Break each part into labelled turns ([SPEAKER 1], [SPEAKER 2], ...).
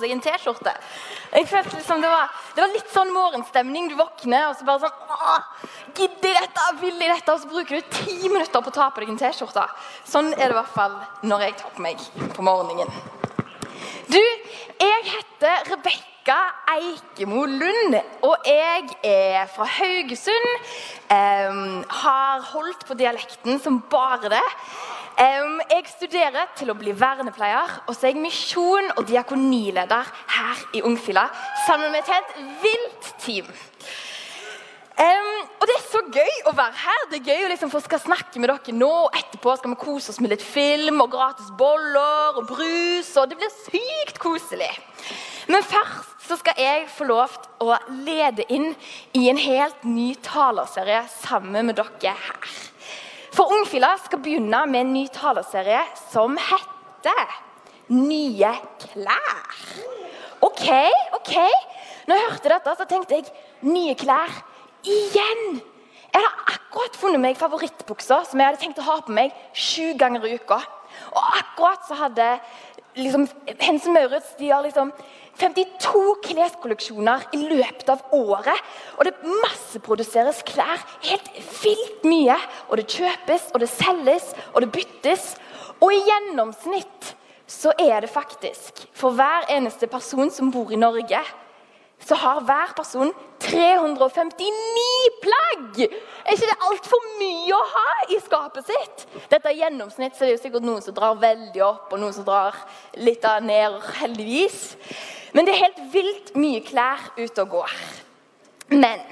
[SPEAKER 1] seg en T-skjorte. Jeg følte liksom det var, det var litt sånn morgenstemning. Du våkner og så bare sånn Gidder jeg dette? Vil jeg dette? Og så bruker du ti minutter på å ta på deg en T-skjorte. Sånn er det i hvert fall når jeg tar på meg på morgenen. Du, jeg heter Rebekka Eikemo Lund, og jeg er fra Haugesund. em, har holdt på dialekten som bare det. Jeg studerer til å bli vernepleier, og så er jeg misjon- og diakonileder her i Ungfila sammen med et helt vilt team. Um, og det er så gøy å være her. Det er gøy å liksom få skal snakke med dere nå. og Etterpå skal vi kose oss med litt film og gratis boller og brus. og Det blir sykt koselig. Men først så skal jeg få lov til å lede inn i en helt ny talerserie sammen med dere her. For Ungfila skal begynne med en ny taleserie som heter Nye klær. OK, OK. Når jeg hørte dette, så tenkte jeg nye klær igjen. Jeg har akkurat funnet meg favorittbuksa som jeg hadde tenkt å ha på meg sju ganger i uka. Og akkurat så hadde liksom, Hensen Maurits de har liksom 52 kleskolleksjoner i løpet av året. Og det masseproduseres klær helt vilt mye. Og det kjøpes, og det selges, og det byttes. Og i gjennomsnitt så er det faktisk for hver eneste person som bor i Norge, så har hver person 359 plagg! Er ikke det altfor mye å ha i skapet sitt? Dette er gjennomsnitt, så det er jo sikkert noen som drar veldig opp, og noen som drar litt ned, heldigvis. Men det er helt vilt mye klær ute og går. Men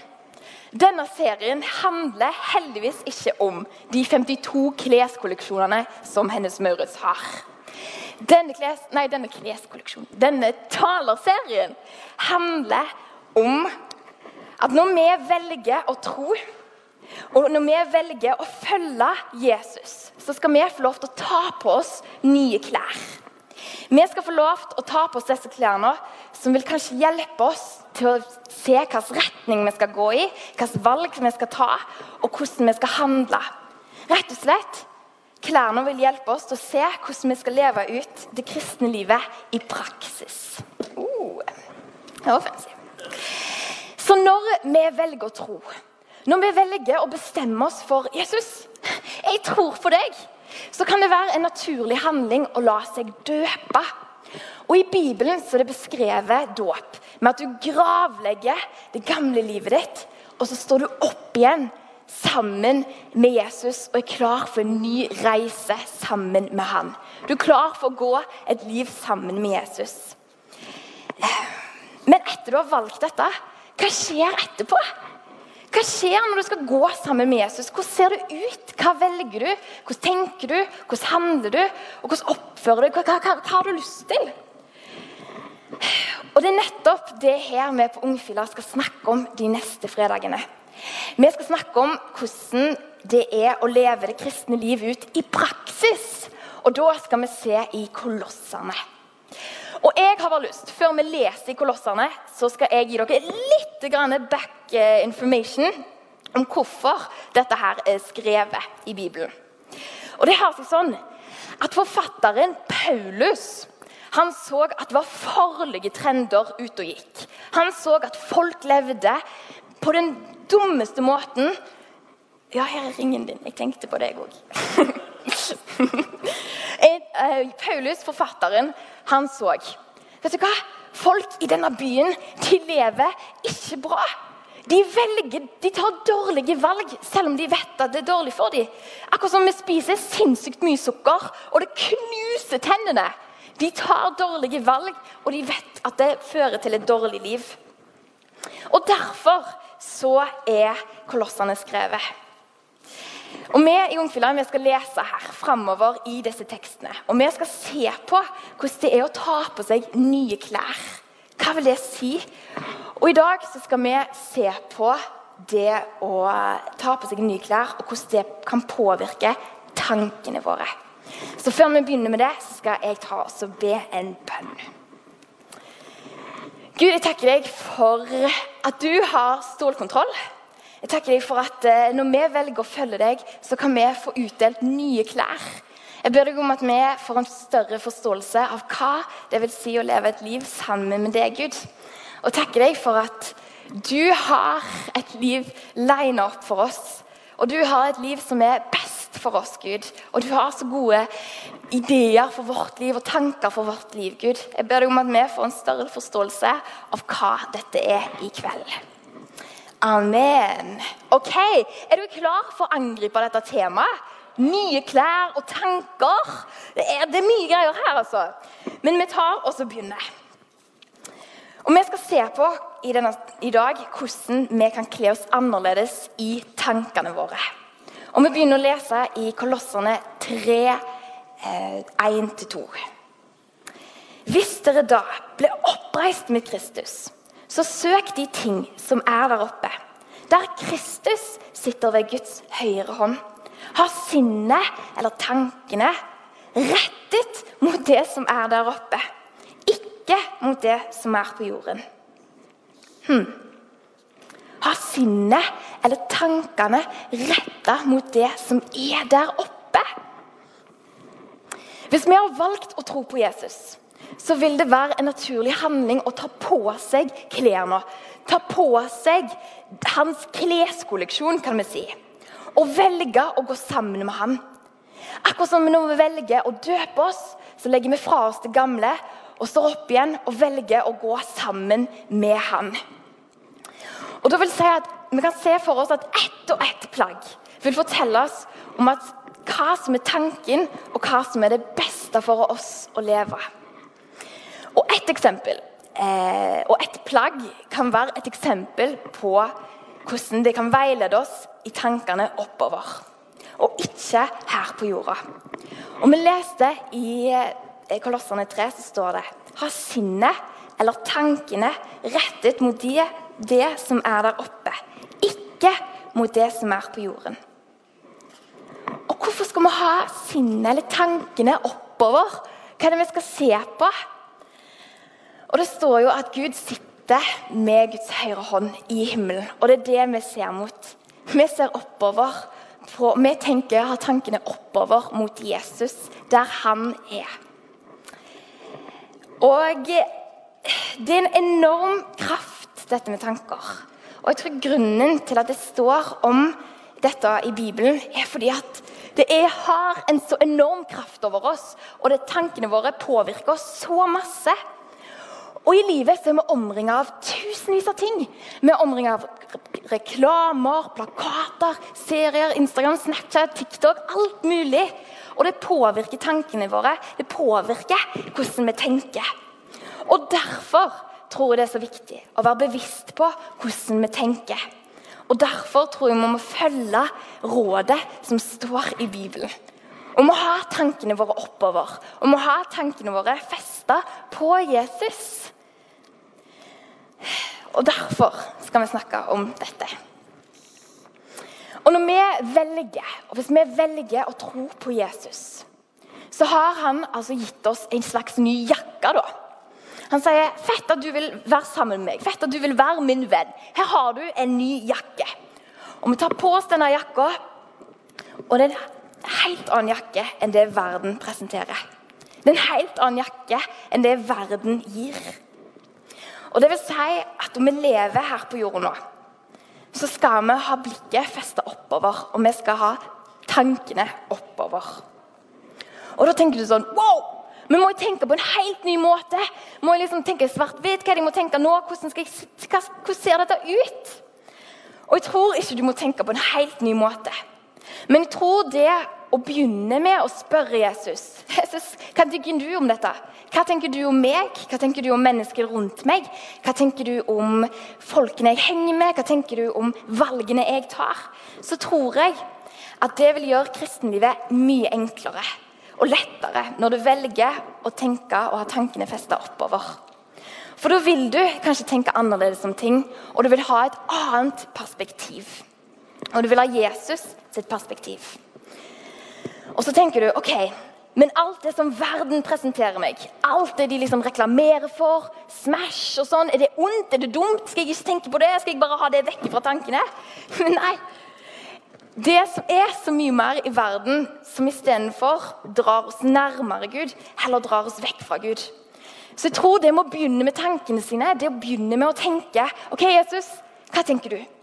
[SPEAKER 1] denne serien handler heldigvis ikke om de 52 kleskolleksjonene som Hennes Maurits har. Denne, kles, nei, denne kleskolleksjonen, denne talerserien, handler om at når vi velger å tro, og når vi velger å følge Jesus, så skal vi få lov til å ta på oss nye klær. Vi skal få lov til å ta på oss disse klærne som vil kanskje hjelpe oss til å se hvilken retning vi skal gå i, hvilke valg vi skal ta, og hvordan vi skal handle. Rett og slett Klærne vil hjelpe oss til å se hvordan vi skal leve ut det kristne livet i praksis. Uh. Så når vi velger å tro, når vi velger å bestemme oss for Jesus, jeg tror på deg, så kan det være en naturlig handling å la seg døpe. Og I Bibelen så er det beskrevet dåp med at du gravlegger det gamle livet ditt, og så står du opp igjen sammen med Jesus og er klar for en ny reise sammen med han. Du er klar for å gå et liv sammen med Jesus. Men etter du har valgt dette, hva skjer etterpå? Hva skjer når du skal gå sammen med Jesus? Hvordan ser du ut? Hva velger du? Hvordan tenker du? Hvordan handler du? Og hvordan oppfører du deg? Hva, hva, hva har du lyst til? Og Det er nettopp det her vi på Ungfila skal snakke om de neste fredagene. Vi skal snakke om hvordan det er å leve det kristne livet ut i praksis. Og da skal vi se i Kolossene. Og jeg har bare lyst, Før vi leser i Kolossene, så skal jeg gi dere litt back information om hvorfor dette her er skrevet i Bibelen. Og det har seg sånn at Forfatteren Paulus han så at det var farlige trender ute og gikk. Han så at folk levde på den dummeste måten Ja, her er ringen din. Jeg tenkte på deg òg. Paulus, forfatteren, han så Vet du hva? Folk i denne byen de lever ikke bra. De velger, de tar dårlige valg selv om de vet at det er dårlig for dem. Akkurat som vi spiser sinnssykt mye sukker, og det knuser tennene. De tar dårlige valg, og de vet at det fører til et dårlig liv. Og Derfor så er kolossene skrevet. Og Vi i Ungfilene skal lese her framover i disse tekstene. Og vi skal se på hvordan det er å ta på seg nye klær. Hva vil det si? Og I dag skal vi se på det å ta på seg nye klær, og hvordan det kan påvirke tankene våre. Så før vi begynner med det, så skal jeg ta oss og be en bønn. Gud, jeg takker deg for at du har stålkontroll. Jeg takker deg for at eh, når vi velger å følge deg, så kan vi få utdelt nye klær. Jeg ber deg om at vi får en større forståelse av hva det vil si å leve et liv sammen med deg, Gud. Og takker deg for at du har et liv lina opp for oss. Og du har et liv som er best for oss, Gud. Og du har så gode ideer for vårt liv og tanker for vårt liv, Gud. Jeg ber deg om at vi får en større forståelse av hva dette er i kveld. Amen. Ok, Er du klar for å angripe dette temaet? Nye klær og tanker. Det er, det er mye greier her, altså. Men vi tar og så begynner. Og Vi skal se på i, denne, i dag hvordan vi kan kle oss annerledes i tankene våre. Og Vi begynner å lese i Kolosserne 3, eh, 1-2. Hvis dere da ble oppreist med Kristus, så søk de ting som er der oppe, der Kristus sitter ved Guds høyre hånd. Ha sinnet eller tankene rettet mot det som er der oppe ikke mot det som er på jorden. Hmm. Ha sinnet eller tankene retta mot det som er der oppe. Hvis vi har valgt å tro på Jesus, så vil det være en naturlig handling å ta på seg klærne. Ta på seg hans kleskolleksjon, kan vi si. Og velge å gå sammen med ham. Akkurat som når vi velger å døpe oss, så legger vi fra oss det gamle og står opp igjen og velger å gå sammen med han. Og da vil si at Vi kan se for oss at ett og ett plagg vil fortelle oss om hva som er tanken, og hva som er det beste for oss å leve. Og ett eksempel, eh, og et plagg kan være et eksempel på hvordan det kan veilede oss i tankene oppover, og ikke her på jorda. Og Vi leste i Kolossene Kolosserne 3 så står det Ha sinnet eller tankene rettet mot det, det som er der oppe, ikke mot det som er på jorden. Og Hvorfor skal vi ha sinnet eller tankene oppover? Hva er det vi skal se på? Og Det står jo at Gud sitter med Guds høyre hånd i himmelen. Og det er det vi ser mot. Vi ser oppover. På, vi tenker, har tankene oppover mot Jesus, der han er. Og det er en enorm kraft, dette med tanker. Og jeg tror grunnen til at det står om dette i Bibelen, er fordi at det er, har en så enorm kraft over oss, og det tankene våre påvirker oss så masse. Og i livet så er vi omringa av tusenvis av ting. Vi er omringa av reklamer, plakater, serier, Instagram, Snapchat, TikTok. Alt mulig. Og det påvirker tankene våre. Det påvirker hvordan vi tenker. Og derfor tror jeg det er så viktig å være bevisst på hvordan vi tenker. Og Derfor tror jeg vi må følge rådet som står i Bibelen. Og må ha tankene våre oppover, og må ha tankene våre festa på Jesus. Og Derfor skal vi snakke om dette. Og når vi velger, og Hvis vi velger å tro på Jesus, så har han altså gitt oss en slags ny jakke. da. Han sier, 'Fett at du vil være sammen med meg. Fett at du vil være min venn. Her har du en ny jakke.' Og Vi tar på oss denne jakka, og det er en helt annen jakke enn det verden presenterer. Det er en helt annen jakke enn det verden gir. Og det vil si at om vi lever her på jorda nå, så skal vi ha blikket festa oppover, og vi skal ha tankene oppover. Og da tenker du sånn Wow! Vi må tenke på en helt ny måte. Må jeg liksom tenke svart-hvitt? Hva jeg må tenke nå? Hvordan, jeg, hvordan, ser dette ut? Og jeg tror ikke du må tenke på en helt ny måte. Men jeg tror det å begynne med å spørre Jesus Jesus, Hva tenker du om dette? Hva tenker du om meg? Hva tenker du om mennesker rundt meg? Hva tenker du om folkene jeg henger med? Hva tenker du om valgene jeg tar? Så tror jeg at det vil gjøre kristenlivet mye enklere og lettere når du velger å tenke og ha tankene festa oppover. For da vil du kanskje tenke annerledes om ting, og du vil ha et annet perspektiv. Og du vil ha Jesus sitt perspektiv. Og så tenker du ok, men alt det som verden presenterer meg, alt det de liksom reklamerer for, Smash og sånn, er det ondt? Er det dumt? Skal jeg ikke tenke på det? Skal jeg bare ha det vekk fra tankene? Men nei. Det som er så mye mer i verden som istedenfor drar oss nærmere Gud, heller drar oss vekk fra Gud. Så jeg tror det må begynne med tankene sine, det å begynne med å tenke OK, Jesus, hva tenker du?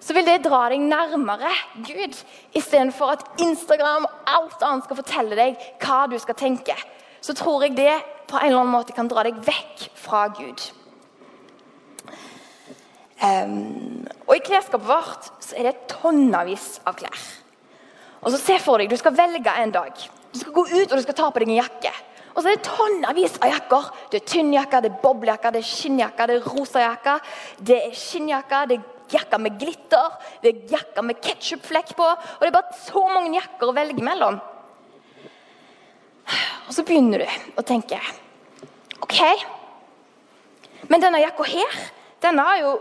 [SPEAKER 1] Så vil det dra deg nærmere Gud, istedenfor at Instagram og alt annet skal fortelle deg hva du skal tenke. Så tror jeg det på en eller annen måte kan dra deg vekk fra Gud. Um, og I klesskapet vårt så er det tonnevis av klær. Og så Se for deg, Du skal velge en dag. Du skal gå ut og du skal ta på deg en jakke. Og så er det tonnevis av jakker. Det er tynnjakker, det er boblejakker, det er skinnjakker, det er rosajakker, det er skinnjakker, det er jakker med glitter, det er jakker med ketsjupflekk på. Og det er bare så mange jakker å velge mellom. Og så begynner du å tenke OK, men denne jakka her, denne jo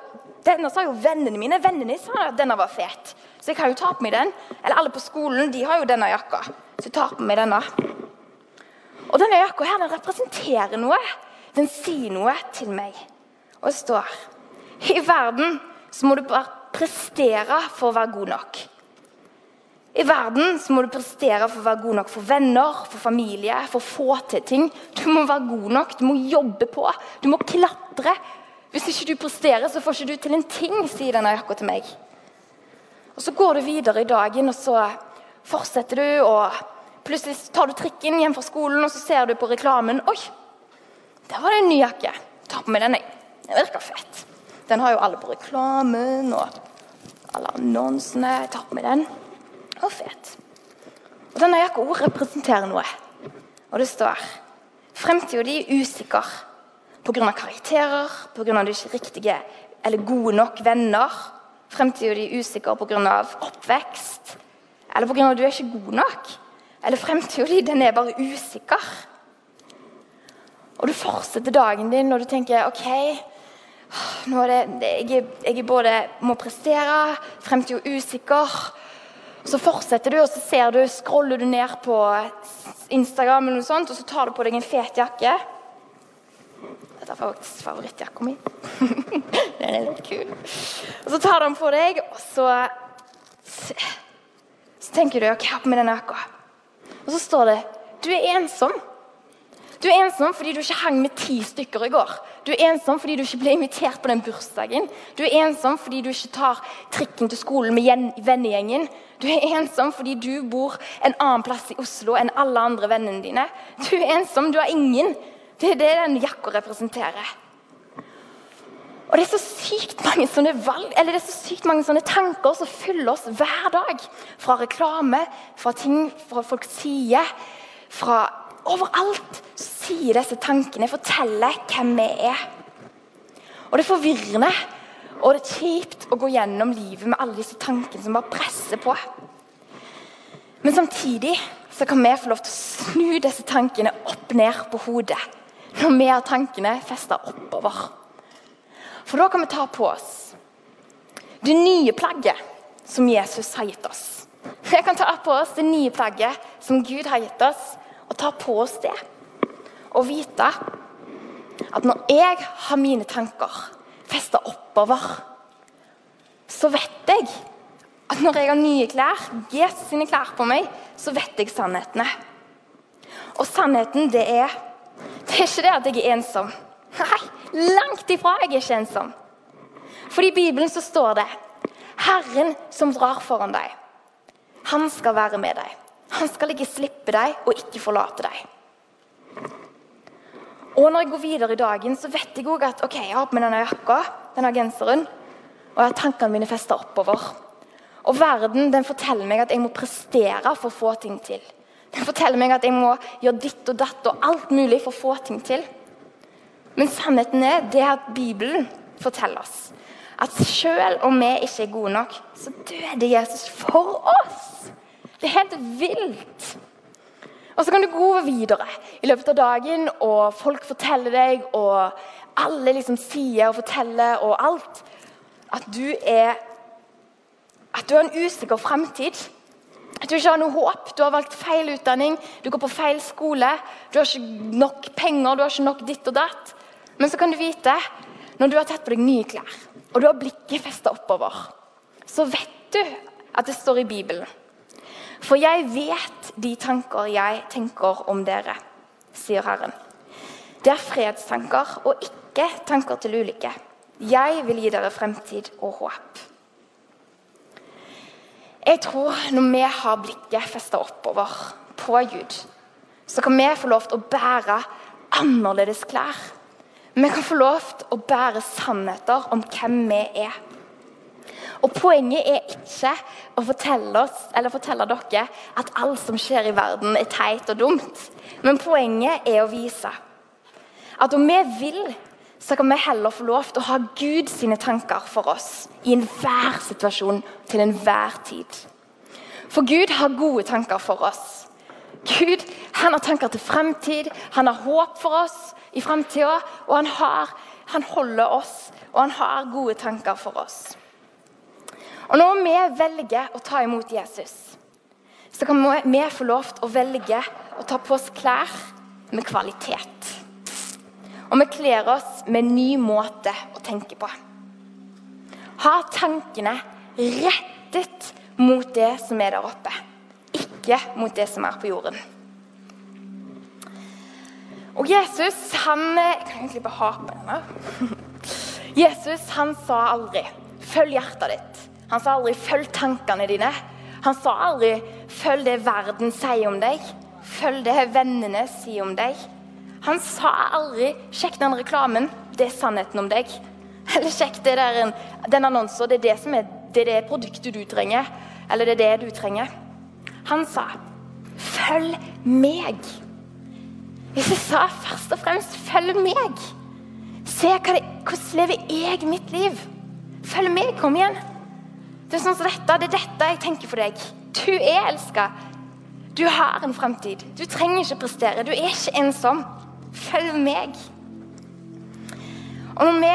[SPEAKER 1] denne sa jo vennene mine. Vennene sa at denne var fet. Så jeg kan jo ta på meg den. Eller alle på skolen de har jo denne jakka. Så jeg tar på meg denne. Og denne jakka her, den representerer noe. Den sier noe til meg. Og det står I verden så må du bare prestere for å være god nok. I verden så må du prestere for å være god nok for venner, for familie, for å få til ting. Du må være god nok, du må jobbe på, du må klatre. Hvis ikke du presterer, så får ikke du til en ting, sier denne jakka til meg. Og Så går du videre i dagen, og så fortsetter du, og plutselig tar du trikken hjem fra skolen, og så ser du på reklamen Oi, der var det en ny jakke. Ta på meg den, jeg. Den virker fett. Den har jo alle på reklamen og alle annonsene. Ta på meg den. Og fet. Og Denne jakka representerer noe. Og det står Fremtida di er usikker pga. karakterer, pga. du ikke riktige eller gode nok venner. Fremtida di er usikker pga. oppvekst, eller pga. du er ikke god nok. Eller fremtida di den er bare usikker. Og du fortsetter dagen din og du tenker OK nå er det, jeg, jeg både må prestere, fremtida er usikker. Så fortsetter du, og så ser du, scroller du ned på Instagram, eller noe sånt, og så tar du på deg en fet jakke. Dette er faktisk favorittjakka mi. den er litt kul. Og Så tar du den på deg, og så, så tenker du OK, ha på meg denne jakka. Og så står det du er ensom. Du er ensom fordi du ikke hang med ti stykker i går. Du er ensom fordi du ikke ble invitert på den bursdagen. Du er ensom fordi du ikke tar trikken til skolen med vennegjengen. Du er ensom fordi du bor en annen plass i Oslo enn alle andre vennene dine. Du er ensom, du har ingen. Det er det den jakka representerer. Og Det er så sykt mange sånne valg, eller det er så sykt mange sånne tanker som fyller oss hver dag. Fra reklame, fra ting fra folk sier, fra overalt sier disse tankene, forteller hvem vi er. Og det er forvirrende og det er kjipt å gå gjennom livet med alle disse tankene som bare presser på. Men samtidig så kan vi få lov til å snu disse tankene opp ned på hodet. Når vi har tankene festa oppover. For da kan vi ta på oss det nye plagget som Jesus har gitt oss. Vi kan ta på oss det nye plagget som Gud har gitt oss, og ta på oss det. Og vite at når jeg har mine tanker festa oppover, så vet jeg at når jeg har nye klær, Jesus sine klær på meg, så vet jeg sannhetene. Og sannheten, det er Det er ikke det at jeg er ensom. Nei, langt ifra. Jeg er ikke ensom. For i Bibelen så står det Herren som drar foran deg, han skal være med deg. Han skal ikke slippe deg og ikke forlate deg. Og når jeg går videre i dagen, så vet jeg òg at ok, jeg har på meg denne jakka, denne genseren, og har tankene mine fester oppover. Og verden den forteller meg at jeg må prestere for å få ting til. Den forteller meg at jeg må gjøre ditt og datt og alt mulig for å få ting til. Men sannheten er det at Bibelen forteller oss at selv om vi ikke er gode nok, så døde Jesus for oss. Det er helt vilt. Og så kan du gå videre i løpet av dagen, og folk forteller deg, og alle liksom sier og forteller og alt, at du er at du har en usikker framtid. At du ikke har noe håp. Du har valgt feil utdanning, du går på feil skole, du har ikke nok penger, du har ikke nok ditt og datt. Men så kan du vite, når du har tatt på deg nye klær, og du har blikket festa oppover, så vet du at det står i Bibelen. For jeg vet de tanker jeg tenker om dere, sier Herren. Det er fredstanker og ikke tanker til ulykke. Jeg vil gi dere fremtid og håp. Jeg tror når vi har blikket festa oppover på Gud, så kan vi få lov til å bære annerledes klær. Vi kan få lov til å bære sannheter om hvem vi er. Og Poenget er ikke å fortelle oss, eller fortelle dere at alt som skjer i verden, er teit og dumt. Men poenget er å vise at om vi vil, så kan vi heller få lov til å ha Gud sine tanker for oss i enhver situasjon til enhver tid. For Gud har gode tanker for oss. Gud han har tanker til fremtid, han har håp for oss i fremtida, og han, har, han holder oss, og han har gode tanker for oss. Og Når vi velger å ta imot Jesus, så kan vi få lov til å velge å ta på oss klær med kvalitet. Og vi kler oss med en ny måte å tenke på. Ha tankene rettet mot det som er der oppe, ikke mot det som er på jorden. Og Jesus, han Jeg kan egentlig bare ha på denne. Jesus han sa aldri 'følg hjertet ditt'. Han sa aldri 'følg tankene dine'. Han sa aldri 'følg det verden sier om deg'. Følg det vennene sier om deg. Han sa aldri 'sjekk den reklamen, det er sannheten om deg'. Eller 'sjekk det der, den annonsen, det er det, som er, det er det produktet du trenger'. Eller 'det er det du trenger'. Han sa 'følg meg'. Hvis jeg sa først og fremst 'følg meg', se hvordan lever jeg mitt liv. Følg meg, kom igjen. Det er sånn som dette, det er dette jeg tenker for deg. Du er elska. Du har en framtid. Du trenger ikke prestere. Du er ikke ensom. Følg meg. Og når vi,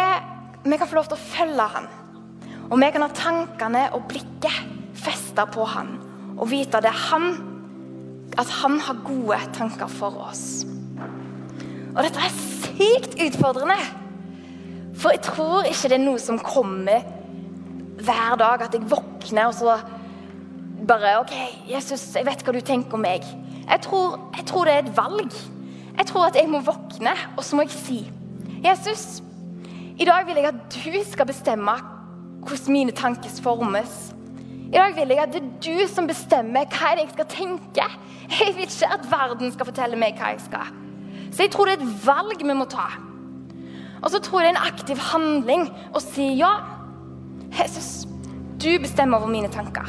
[SPEAKER 1] vi kan få lov til å følge han, og vi kan ha tankene og blikket festa på han, og vite det han, at han har gode tanker for oss. Og dette er sykt utfordrende. For jeg tror ikke det er noe som kommer hver dag at jeg våkner og så bare OK, Jesus, jeg vet hva du tenker om meg. Jeg tror, jeg tror det er et valg. Jeg tror at jeg må våkne, og så må jeg si Jesus, i dag vil jeg at du skal bestemme hvordan mine tanker formes. I dag vil jeg at det er du som bestemmer hva jeg skal tenke. Jeg vil ikke at verden skal fortelle meg hva jeg skal. Så jeg tror det er et valg vi må ta. Og så tror jeg det er en aktiv handling å si ja. Jesus, du bestemmer over mine tanker.